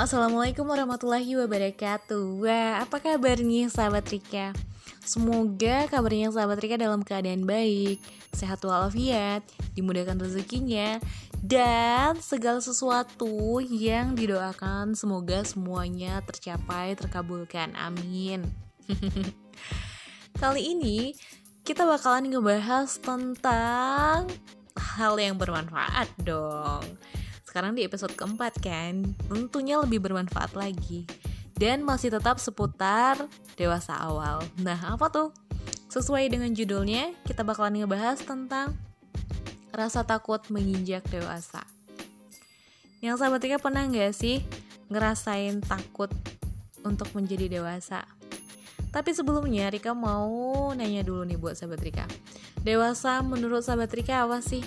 assalamualaikum warahmatullahi wabarakatuh. Wah, apa kabar nih sahabat Rika? Semoga kabarnya sahabat Rika dalam keadaan baik, sehat walafiat, dimudahkan rezekinya, dan segala sesuatu yang didoakan semoga semuanya tercapai, terkabulkan. Amin. Kali ini kita bakalan ngebahas tentang hal yang bermanfaat dong sekarang di episode keempat kan, tentunya lebih bermanfaat lagi. Dan masih tetap seputar dewasa awal. Nah, apa tuh? Sesuai dengan judulnya, kita bakalan ngebahas tentang rasa takut menginjak dewasa. Yang sahabat Rika pernah nggak sih ngerasain takut untuk menjadi dewasa? Tapi sebelumnya Rika mau nanya dulu nih buat sahabat Rika. Dewasa menurut sahabat Rika apa sih?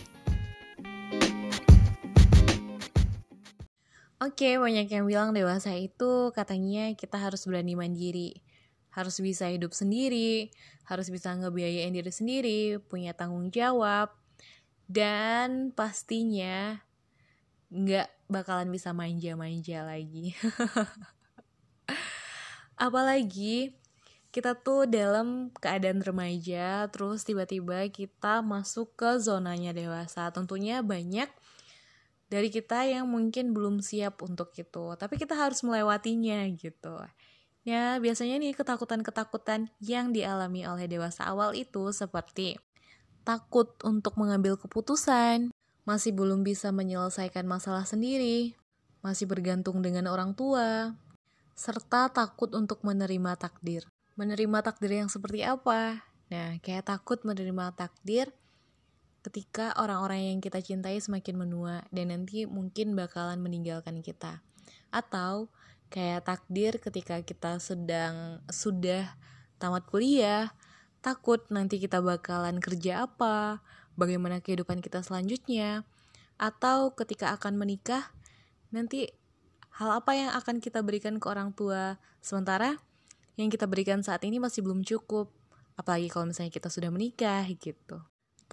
Oke, okay, banyak yang bilang dewasa itu katanya kita harus berani mandiri, harus bisa hidup sendiri, harus bisa ngebiayain diri sendiri, punya tanggung jawab, dan pastinya nggak bakalan bisa manja-manja lagi. Apalagi kita tuh dalam keadaan remaja, terus tiba-tiba kita masuk ke zonanya dewasa. Tentunya banyak dari kita yang mungkin belum siap untuk itu. Tapi kita harus melewatinya gitu. Ya biasanya nih ketakutan-ketakutan yang dialami oleh dewasa awal itu seperti takut untuk mengambil keputusan masih belum bisa menyelesaikan masalah sendiri masih bergantung dengan orang tua serta takut untuk menerima takdir. Menerima takdir yang seperti apa? Nah kayak takut menerima takdir ketika orang-orang yang kita cintai semakin menua dan nanti mungkin bakalan meninggalkan kita. Atau kayak takdir ketika kita sedang sudah tamat kuliah, takut nanti kita bakalan kerja apa, bagaimana kehidupan kita selanjutnya, atau ketika akan menikah, nanti hal apa yang akan kita berikan ke orang tua, sementara yang kita berikan saat ini masih belum cukup, apalagi kalau misalnya kita sudah menikah gitu.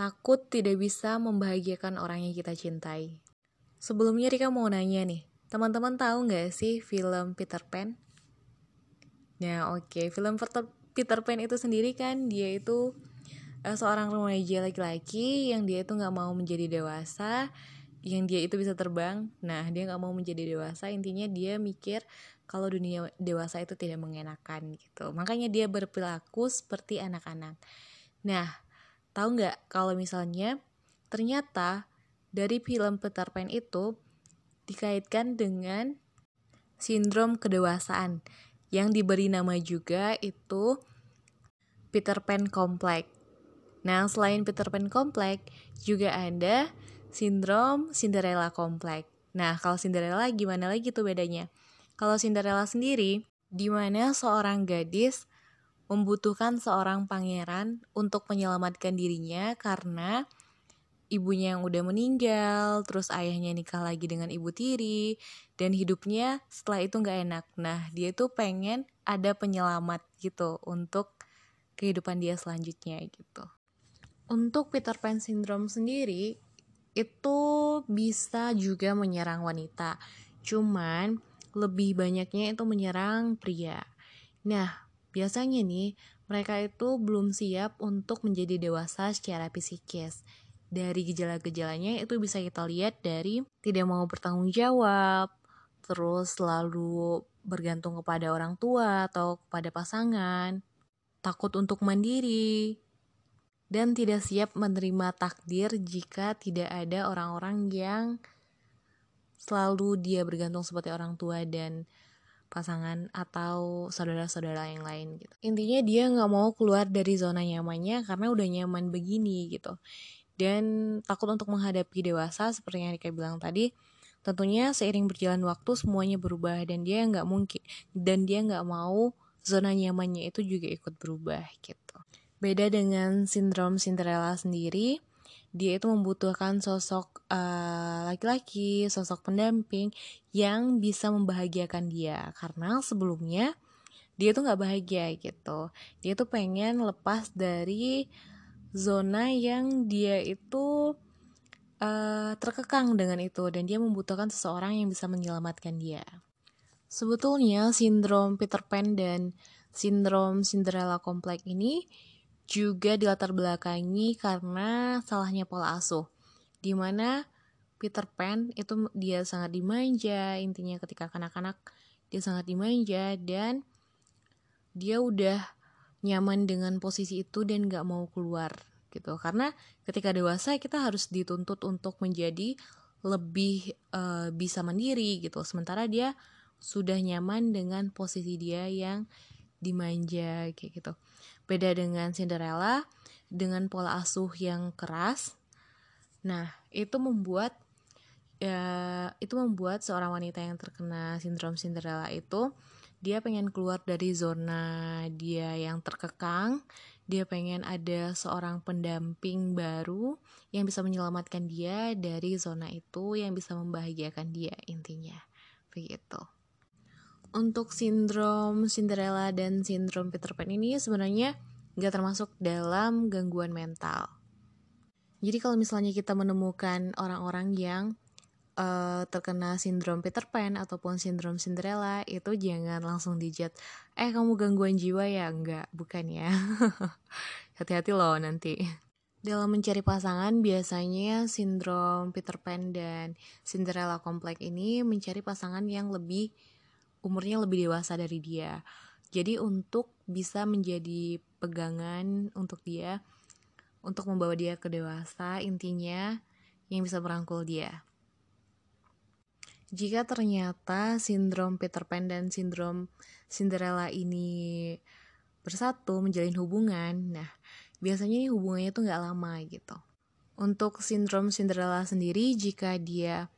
Takut tidak bisa membahagiakan orang yang kita cintai. Sebelumnya Rika mau nanya nih, teman-teman tahu nggak sih film Peter Pan? Ya oke, okay. film Peter Pan itu sendiri kan dia itu uh, seorang remaja laki-laki yang dia itu nggak mau menjadi dewasa, yang dia itu bisa terbang. Nah dia nggak mau menjadi dewasa, intinya dia mikir kalau dunia dewasa itu tidak mengenakan gitu. Makanya dia berperilaku seperti anak-anak. Nah, Tahu nggak kalau misalnya ternyata dari film Peter Pan itu dikaitkan dengan sindrom kedewasaan yang diberi nama juga itu Peter Pan Complex. Nah, selain Peter Pan Complex juga ada sindrom Cinderella Complex. Nah, kalau Cinderella gimana lagi tuh bedanya? Kalau Cinderella sendiri, di mana seorang gadis membutuhkan seorang pangeran untuk menyelamatkan dirinya karena ibunya yang udah meninggal, terus ayahnya nikah lagi dengan ibu tiri, dan hidupnya setelah itu nggak enak. Nah, dia tuh pengen ada penyelamat gitu untuk kehidupan dia selanjutnya gitu. Untuk Peter Pan syndrome sendiri, itu bisa juga menyerang wanita. Cuman, lebih banyaknya itu menyerang pria. Nah, Biasanya nih, mereka itu belum siap untuk menjadi dewasa secara psikis. Dari gejala-gejalanya itu bisa kita lihat dari tidak mau bertanggung jawab, terus selalu bergantung kepada orang tua atau kepada pasangan, takut untuk mandiri, dan tidak siap menerima takdir jika tidak ada orang-orang yang selalu dia bergantung seperti orang tua dan pasangan atau saudara-saudara yang lain gitu. Intinya dia nggak mau keluar dari zona nyamannya karena udah nyaman begini gitu. Dan takut untuk menghadapi dewasa seperti yang Rika bilang tadi, tentunya seiring berjalan waktu semuanya berubah dan dia nggak mungkin dan dia nggak mau zona nyamannya itu juga ikut berubah gitu. Beda dengan sindrom Cinderella sendiri, dia itu membutuhkan sosok uh, laki-laki, sosok pendamping yang bisa membahagiakan dia karena sebelumnya dia tuh nggak bahagia gitu. Dia tuh pengen lepas dari zona yang dia itu uh, terkekang dengan itu dan dia membutuhkan seseorang yang bisa menyelamatkan dia. Sebetulnya sindrom Peter Pan dan sindrom Cinderella kompleks ini juga dilatar belakangi karena salahnya pola asuh. Di mana Peter Pan itu dia sangat dimanja, intinya ketika kanak-kanak dia sangat dimanja dan dia udah nyaman dengan posisi itu dan gak mau keluar gitu. Karena ketika dewasa kita harus dituntut untuk menjadi lebih uh, bisa mandiri gitu. Sementara dia sudah nyaman dengan posisi dia yang dimanja kayak gitu. Beda dengan Cinderella dengan pola asuh yang keras. Nah, itu membuat ya itu membuat seorang wanita yang terkena sindrom Cinderella itu dia pengen keluar dari zona dia yang terkekang, dia pengen ada seorang pendamping baru yang bisa menyelamatkan dia dari zona itu yang bisa membahagiakan dia intinya. Begitu untuk sindrom Cinderella dan sindrom Peter Pan ini sebenarnya nggak termasuk dalam gangguan mental. Jadi kalau misalnya kita menemukan orang-orang yang uh, terkena sindrom Peter Pan ataupun sindrom Cinderella itu jangan langsung dijat, eh kamu gangguan jiwa ya? Enggak, bukan ya. Hati-hati loh nanti. Dalam mencari pasangan, biasanya sindrom Peter Pan dan Cinderella kompleks ini mencari pasangan yang lebih umurnya lebih dewasa dari dia. Jadi untuk bisa menjadi pegangan untuk dia, untuk membawa dia ke dewasa, intinya yang bisa merangkul dia. Jika ternyata sindrom Peter Pan dan sindrom Cinderella ini bersatu menjalin hubungan, nah biasanya ini hubungannya tuh nggak lama gitu. Untuk sindrom Cinderella sendiri, jika dia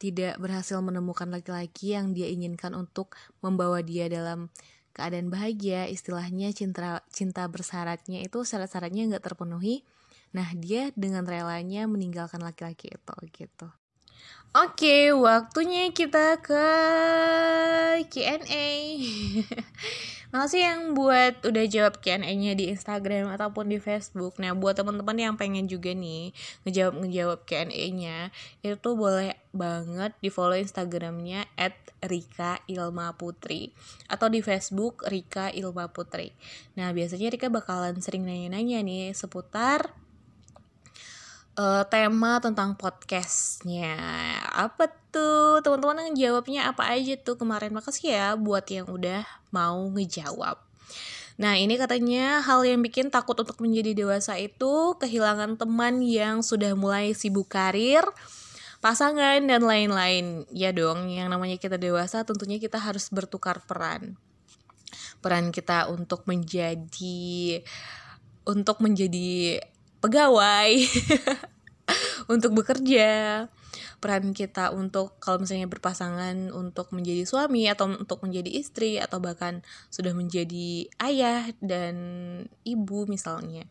tidak berhasil menemukan laki-laki yang dia inginkan untuk membawa dia dalam keadaan bahagia, istilahnya cinta cinta bersyaratnya itu syarat-syaratnya nggak terpenuhi. Nah, dia dengan relanya meninggalkan laki-laki itu gitu. Oke, waktunya kita ke Q&A. Makasih yang buat udah jawab Q&A-nya di Instagram ataupun di Facebook. Nah, buat teman-teman yang pengen juga nih ngejawab ngejawab Q&A-nya, itu boleh banget di follow Instagramnya at Rika Ilma Putri atau di Facebook Rika Ilma Putri. Nah, biasanya Rika bakalan sering nanya-nanya nih seputar uh, tema tentang podcastnya apa tuh teman-teman yang jawabnya apa aja tuh kemarin makasih ya buat yang udah mau ngejawab Nah, ini katanya hal yang bikin takut untuk menjadi dewasa itu kehilangan teman yang sudah mulai sibuk karir, pasangan, dan lain-lain. Ya dong, yang namanya kita dewasa tentunya kita harus bertukar peran. Peran kita untuk menjadi untuk menjadi pegawai. Untuk bekerja. Peran kita untuk kalau misalnya berpasangan untuk menjadi suami atau untuk menjadi istri atau bahkan sudah menjadi ayah dan ibu misalnya.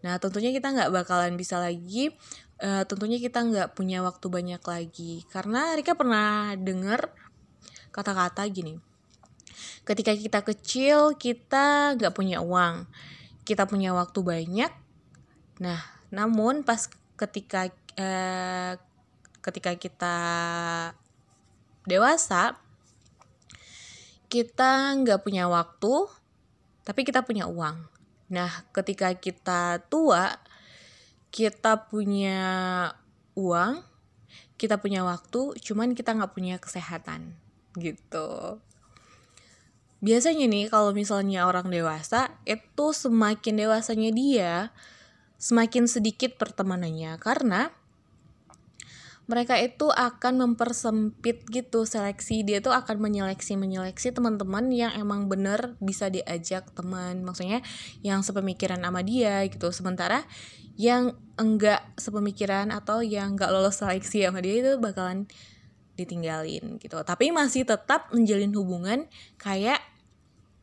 Nah tentunya kita nggak bakalan bisa lagi uh, tentunya kita nggak punya waktu banyak lagi. Karena Rika pernah dengar kata-kata gini ketika kita kecil kita nggak punya uang. Kita punya waktu banyak Nah, namun pas ketika eh, ketika kita dewasa, kita nggak punya waktu, tapi kita punya uang. Nah, ketika kita tua, kita punya uang, kita punya waktu, cuman kita nggak punya kesehatan, gitu. Biasanya nih, kalau misalnya orang dewasa, itu semakin dewasanya dia, semakin sedikit pertemanannya. Karena mereka itu akan mempersempit gitu seleksi dia tuh akan menyeleksi menyeleksi teman-teman yang emang bener bisa diajak teman. Maksudnya yang sepemikiran sama dia gitu. Sementara yang enggak sepemikiran atau yang enggak lolos seleksi sama dia itu bakalan ditinggalin gitu. Tapi masih tetap menjalin hubungan kayak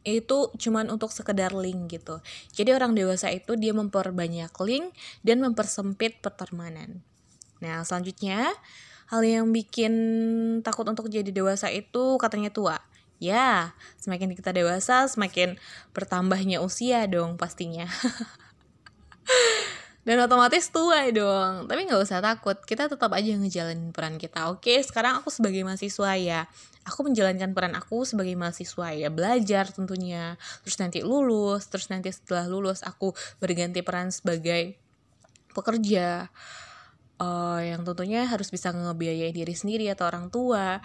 itu cuman untuk sekedar link gitu. Jadi orang dewasa itu dia memperbanyak link dan mempersempit pertemanan. Nah, selanjutnya hal yang bikin takut untuk jadi dewasa itu katanya tua. Ya, semakin kita dewasa, semakin bertambahnya usia dong pastinya. dan otomatis tua dong. Tapi nggak usah takut. Kita tetap aja ngejalanin peran kita oke? Sekarang aku sebagai mahasiswa ya. Aku menjalankan peran aku sebagai mahasiswa ya. Belajar tentunya. Terus nanti lulus. Terus nanti setelah lulus aku berganti peran sebagai pekerja. Uh, yang tentunya harus bisa ngebiayai diri sendiri atau orang tua.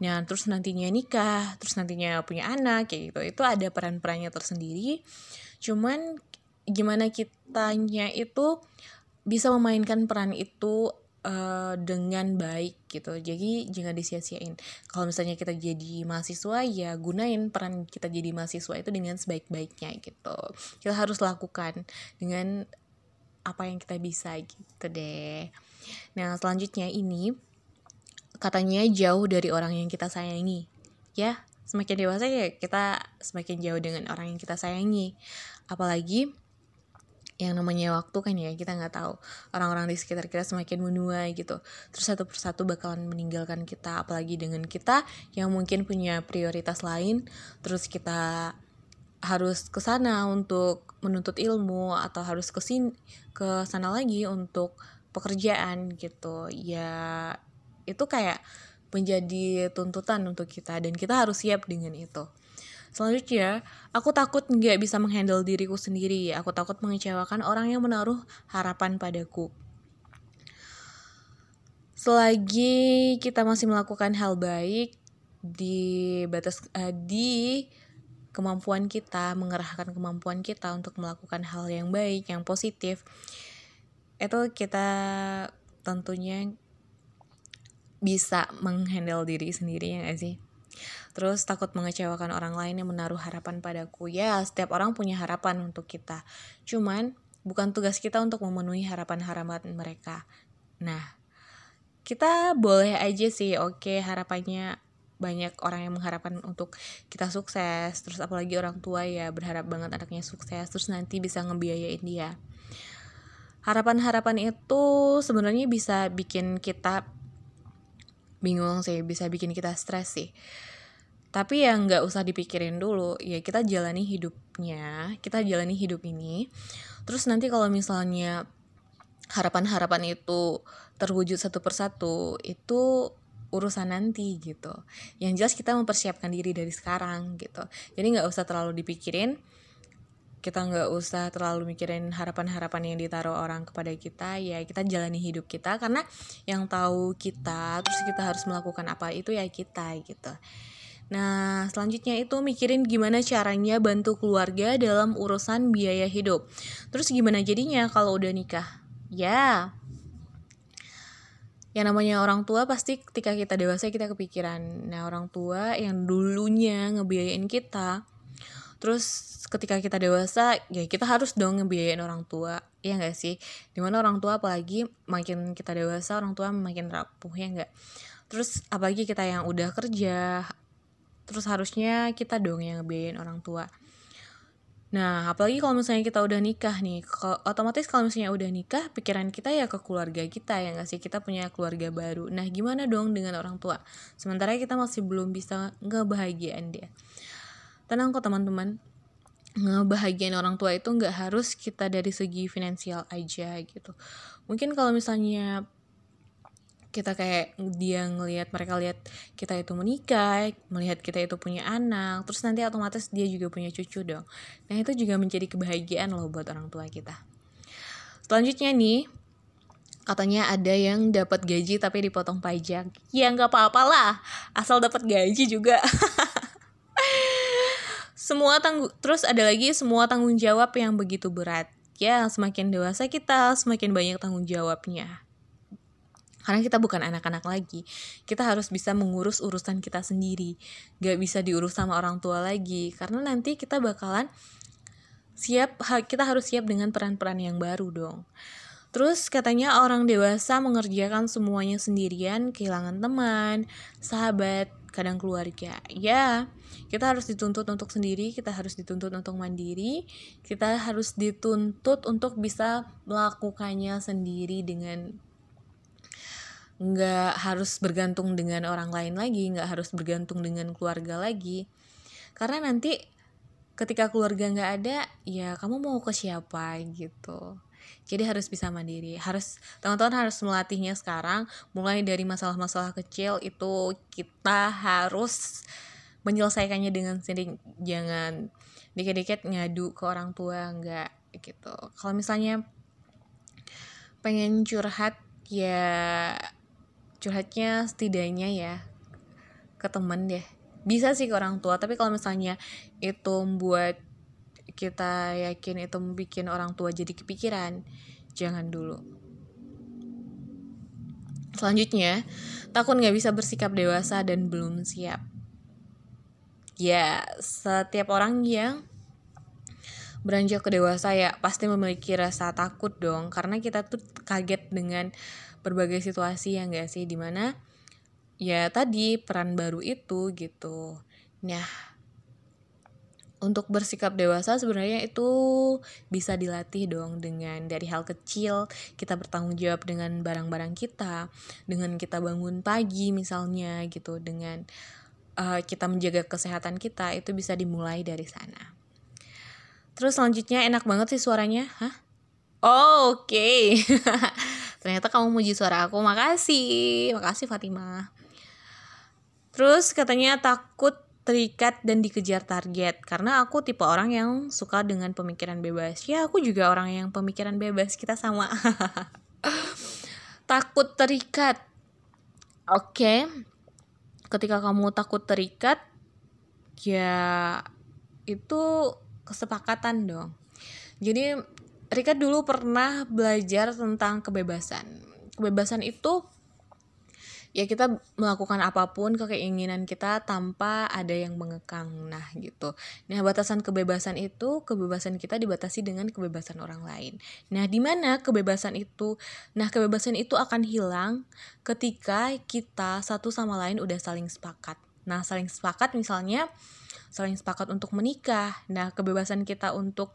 Nah, terus nantinya nikah, terus nantinya punya anak, kayak gitu. Itu ada peran-perannya tersendiri. Cuman gimana kitanya itu bisa memainkan peran itu uh, dengan baik gitu. Jadi jangan disia-siain. Kalau misalnya kita jadi mahasiswa ya gunain peran kita jadi mahasiswa itu dengan sebaik-baiknya gitu. Kita harus lakukan dengan apa yang kita bisa gitu deh. Nah, selanjutnya ini katanya jauh dari orang yang kita sayangi. Ya, semakin dewasa ya kita semakin jauh dengan orang yang kita sayangi. Apalagi yang namanya waktu kan ya kita nggak tahu. Orang-orang di sekitar kita semakin menua gitu. Terus satu persatu bakalan meninggalkan kita apalagi dengan kita yang mungkin punya prioritas lain. Terus kita harus ke sana untuk menuntut ilmu atau harus ke sini ke sana lagi untuk pekerjaan gitu. Ya itu kayak menjadi tuntutan untuk kita dan kita harus siap dengan itu. Selanjutnya, aku takut nggak bisa menghandle diriku sendiri. Aku takut mengecewakan orang yang menaruh harapan padaku. Selagi kita masih melakukan hal baik di batas uh, di kemampuan kita, mengerahkan kemampuan kita untuk melakukan hal yang baik, yang positif, itu kita tentunya bisa menghandle diri sendiri ya gak sih terus takut mengecewakan orang lain yang menaruh harapan padaku. Ya setiap orang punya harapan untuk kita. Cuman bukan tugas kita untuk memenuhi harapan-harapan mereka. Nah kita boleh aja sih oke okay, harapannya banyak orang yang mengharapkan untuk kita sukses. Terus apalagi orang tua ya berharap banget anaknya sukses. Terus nanti bisa ngebiayain dia. Harapan-harapan itu sebenarnya bisa bikin kita bingung sih bisa bikin kita stres sih. Tapi ya nggak usah dipikirin dulu ya kita jalani hidupnya kita jalani hidup ini. Terus nanti kalau misalnya harapan-harapan itu terwujud satu persatu itu urusan nanti gitu. Yang jelas kita mempersiapkan diri dari sekarang gitu. Jadi nggak usah terlalu dipikirin kita nggak usah terlalu mikirin harapan-harapan yang ditaruh orang kepada kita ya kita jalani hidup kita karena yang tahu kita terus kita harus melakukan apa itu ya kita gitu Nah, selanjutnya itu mikirin gimana caranya bantu keluarga dalam urusan biaya hidup. Terus gimana jadinya kalau udah nikah? Ya, yang namanya orang tua pasti ketika kita dewasa kita kepikiran. Nah, orang tua yang dulunya ngebiayain kita, terus ketika kita dewasa ya kita harus dong ngebiayain orang tua ya nggak sih di mana orang tua apalagi makin kita dewasa orang tua makin rapuh ya nggak terus apalagi kita yang udah kerja terus harusnya kita dong yang ngebiayain orang tua Nah, apalagi kalau misalnya kita udah nikah nih, otomatis kalau misalnya udah nikah, pikiran kita ya ke keluarga kita ya nggak sih? Kita punya keluarga baru. Nah, gimana dong dengan orang tua? Sementara kita masih belum bisa ngebahagiain dia. Tenang kok teman-teman, ngebahagiain orang tua itu nggak harus kita dari segi finansial aja gitu. Mungkin kalau misalnya kita kayak dia ngelihat mereka lihat kita itu menikah melihat kita itu punya anak terus nanti otomatis dia juga punya cucu dong. Nah itu juga menjadi kebahagiaan loh buat orang tua kita. Selanjutnya nih katanya ada yang dapat gaji tapi dipotong pajak. Ya nggak apa-apa lah. Asal dapat gaji juga semua tanggung terus ada lagi semua tanggung jawab yang begitu berat. Ya semakin dewasa kita semakin banyak tanggung jawabnya. Karena kita bukan anak-anak lagi. Kita harus bisa mengurus urusan kita sendiri. Gak bisa diurus sama orang tua lagi. Karena nanti kita bakalan siap kita harus siap dengan peran-peran yang baru dong. Terus katanya orang dewasa mengerjakan semuanya sendirian, kehilangan teman, sahabat, kadang keluarga. Ya, kita harus dituntut untuk sendiri, kita harus dituntut untuk mandiri, kita harus dituntut untuk bisa melakukannya sendiri dengan nggak harus bergantung dengan orang lain lagi, nggak harus bergantung dengan keluarga lagi. Karena nanti ketika keluarga nggak ada, ya kamu mau ke siapa gitu jadi harus bisa mandiri. Harus teman-teman harus melatihnya sekarang. Mulai dari masalah-masalah kecil itu kita harus menyelesaikannya dengan sendiri jangan dikit-dikit ngadu ke orang tua enggak gitu. Kalau misalnya pengen curhat ya curhatnya setidaknya ya ke temen deh. Bisa sih ke orang tua tapi kalau misalnya itu buat kita yakin itu bikin orang tua jadi kepikiran. Jangan dulu. Selanjutnya takut nggak bisa bersikap dewasa dan belum siap. Ya setiap orang yang beranjak ke dewasa ya pasti memiliki rasa takut dong. Karena kita tuh kaget dengan berbagai situasi yang gak sih? Di mana ya tadi peran baru itu gitu. Nah untuk bersikap dewasa sebenarnya itu bisa dilatih dong dengan dari hal kecil. Kita bertanggung jawab dengan barang-barang kita dengan kita bangun pagi misalnya gitu dengan uh, kita menjaga kesehatan kita itu bisa dimulai dari sana. Terus selanjutnya enak banget sih suaranya. Hah? Oh, oke. Okay. ternyata kamu muji suara aku. Makasih. Makasih Fatimah. Terus katanya takut terikat dan dikejar target. Karena aku tipe orang yang suka dengan pemikiran bebas. Ya aku juga orang yang pemikiran bebas kita sama. Takut terikat. Oke okay. ketika kamu takut terikat ya itu kesepakatan dong. Jadi Rika dulu pernah belajar tentang kebebasan. Kebebasan itu ya kita melakukan apa pun ke keinginan kita tanpa ada yang mengekang. Nah gitu. Nah batasan kebebasan itu kebebasan kita dibatasi dengan kebebasan orang lain. Nah di mana kebebasan itu? Nah kebebasan itu akan hilang ketika kita satu sama lain udah saling sepakat. Nah saling sepakat misalnya saling sepakat untuk menikah. Nah kebebasan kita untuk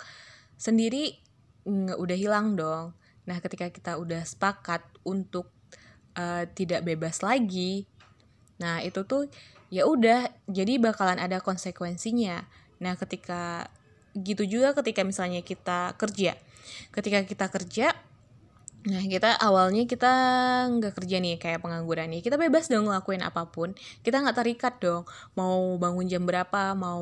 sendiri udah hilang dong. Nah ketika kita udah sepakat untuk uh, tidak bebas lagi. Nah itu tuh ya udah jadi bakalan ada konsekuensinya. Nah ketika gitu juga ketika misalnya kita kerja. Ketika kita kerja Nah kita awalnya kita nggak kerja nih kayak pengangguran nih kita bebas dong ngelakuin apa pun kita nggak terikat dong mau bangun jam berapa mau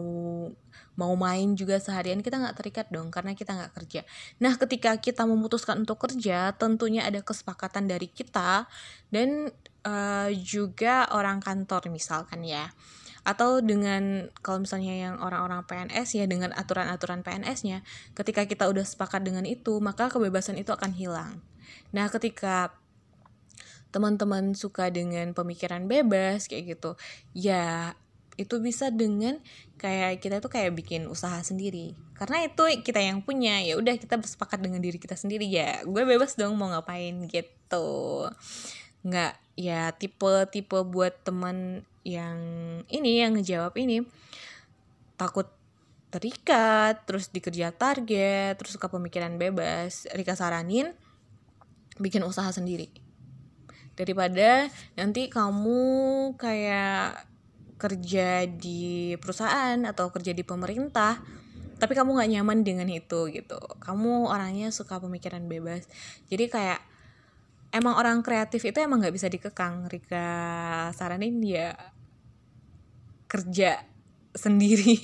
mau main juga seharian kita nggak terikat dong karena kita nggak kerja. Nah ketika kita memutuskan untuk kerja tentunya ada kesepakatan dari kita dan uh, juga orang kantor misalkan ya atau dengan kalau misalnya yang orang-orang PNS ya dengan aturan-aturan PNS-nya ketika kita udah sepakat dengan itu maka kebebasan itu akan hilang. Nah ketika teman-teman suka dengan pemikiran bebas kayak gitu ya itu bisa dengan kayak kita tuh kayak bikin usaha sendiri. Karena itu kita yang punya ya udah kita bersepakat dengan diri kita sendiri ya gue bebas dong mau ngapain gitu. Nggak ya tipe tipe buat teman yang ini yang ngejawab ini takut terikat terus dikerja target terus suka pemikiran bebas Rika saranin bikin usaha sendiri. Daripada nanti kamu kayak kerja di perusahaan atau kerja di pemerintah tapi kamu nggak nyaman dengan itu gitu. Kamu orangnya suka pemikiran bebas. Jadi kayak emang orang kreatif itu emang nggak bisa dikekang. Rika saranin ya kerja sendiri.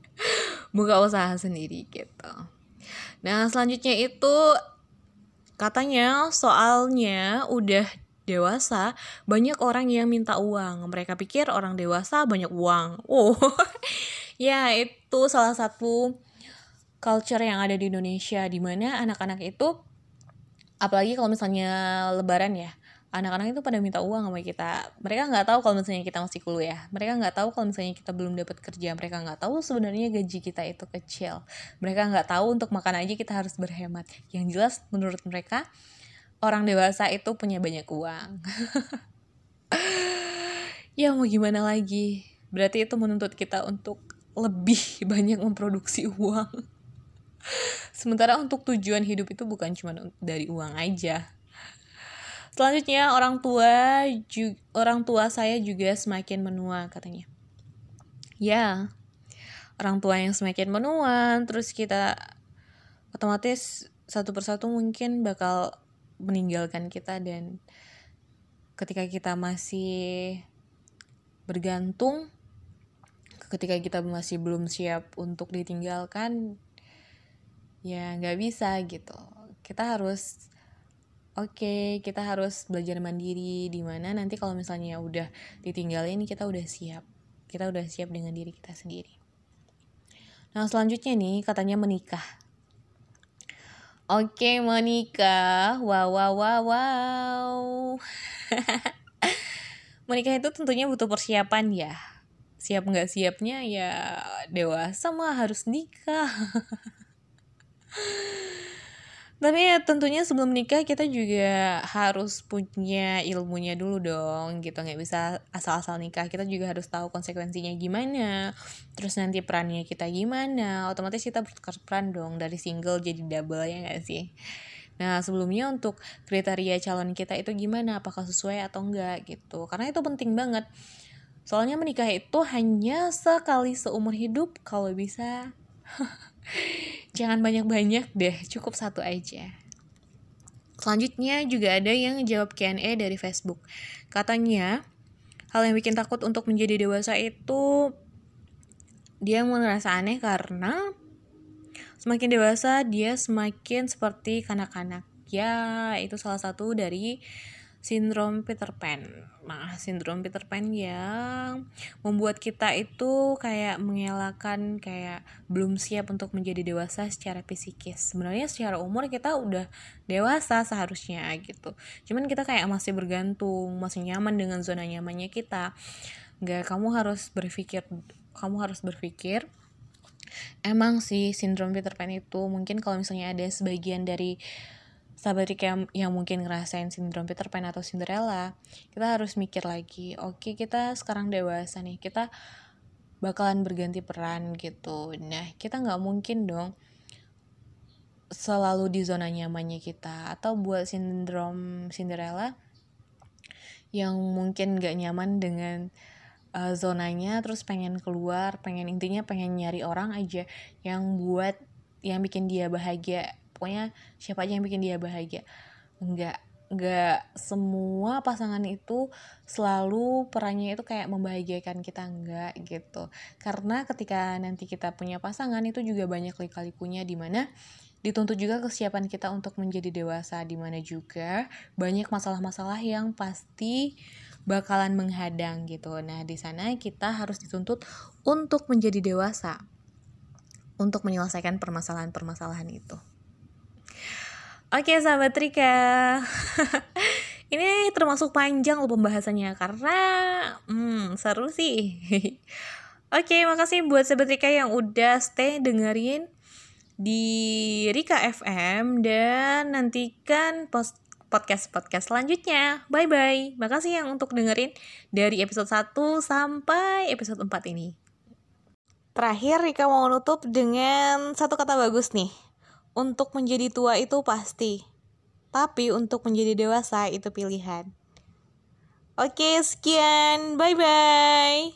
Buka usaha sendiri gitu. Nah selanjutnya itu katanya soalnya udah dewasa, banyak orang yang minta uang. Mereka pikir orang dewasa banyak uang. Oh, ya itu salah satu culture yang ada di Indonesia, di mana anak-anak itu, apalagi kalau misalnya Lebaran ya, anak-anak itu pada minta uang sama kita. Mereka nggak tahu kalau misalnya kita masih kuliah. Mereka nggak tahu kalau misalnya kita belum dapat kerja. Mereka nggak tahu sebenarnya gaji kita itu kecil. Mereka nggak tahu untuk makan aja kita harus berhemat. Yang jelas menurut mereka orang dewasa itu punya banyak uang. ya mau gimana lagi? Berarti itu menuntut kita untuk lebih banyak memproduksi uang. Sementara untuk tujuan hidup itu bukan cuma dari uang aja. Selanjutnya orang tua juga, orang tua saya juga semakin menua katanya. Ya, orang tua yang semakin menua, terus kita otomatis satu persatu mungkin bakal meninggalkan kita dan ketika kita masih bergantung ketika kita masih belum siap untuk ditinggalkan ya nggak bisa gitu kita harus oke okay, kita harus belajar mandiri di mana nanti kalau misalnya udah ditinggalin kita udah siap kita udah siap dengan diri kita sendiri nah selanjutnya nih katanya menikah Oke, menikah. Wow, wow, wow, wow. menikah itu tentunya butuh persiapan ya. Siap nggak siapnya ya dewasa mah harus nikah. tapi ya tentunya sebelum nikah kita juga harus punya ilmunya dulu dong gitu. Nggak bisa asal-asal nikah kita juga harus tahu konsekuensinya gimana. Terus nanti perannya kita gimana. Otomatis kita berperan dong dari single jadi double ya nggak sih? Nah sebelumnya untuk kriteria calon kita itu gimana? Apakah sesuai atau enggak gitu. Karena itu penting banget. Soalnya menikah itu hanya sekali seumur hidup kalau bisa Jangan banyak-banyak deh, cukup satu aja. Selanjutnya juga ada yang jawab Q&A dari Facebook. Katanya, hal yang bikin takut untuk menjadi dewasa itu dia merasa aneh karena semakin dewasa dia semakin seperti kanak-kanak. Ya, itu salah satu dari sindrom Peter Pan. Nah, sindrom Peter Pan yang membuat kita itu kayak mengelakkan kayak belum siap untuk menjadi dewasa secara psikis. Sebenarnya secara umur kita udah dewasa seharusnya gitu. Cuman kita kayak masih bergantung, masih nyaman dengan zona nyamannya kita. Gak, kamu harus berpikir, kamu harus berpikir emang sih sindrom Peter Pan itu mungkin kalau misalnya ada sebagian dari sahabat Rika yang, yang mungkin ngerasain sindrom Peter Pan atau Cinderella, kita harus mikir lagi, oke okay, kita sekarang dewasa nih, kita bakalan berganti peran gitu. Nah, kita nggak mungkin dong selalu di zona nyamannya kita atau buat sindrom Cinderella yang mungkin nggak nyaman dengan uh, zonanya terus pengen keluar pengen intinya pengen nyari orang aja yang buat yang bikin dia bahagia pokoknya siapa aja yang bikin dia bahagia enggak enggak semua pasangan itu selalu perannya itu kayak membahagiakan kita enggak gitu karena ketika nanti kita punya pasangan itu juga banyak lika-likunya di mana dituntut juga kesiapan kita untuk menjadi dewasa di mana juga banyak masalah-masalah yang pasti bakalan menghadang gitu. Nah, di sana kita harus dituntut untuk menjadi dewasa untuk menyelesaikan permasalahan-permasalahan itu. Oke sahabat Rika. Ini termasuk panjang loh pembahasannya Karena hmm, seru sih. Oke makasih buat sahabat Rika yang udah stay dengerin Di Rika FM Dan nantikan podcast-podcast selanjutnya. Bye-bye. Makasih yang untuk dengerin dari episode 1 sampai episode 4 ini. Terakhir Rika mau nutup dengan satu kata bagus nih untuk menjadi tua itu pasti, tapi untuk menjadi dewasa itu pilihan. Oke, sekian. Bye bye.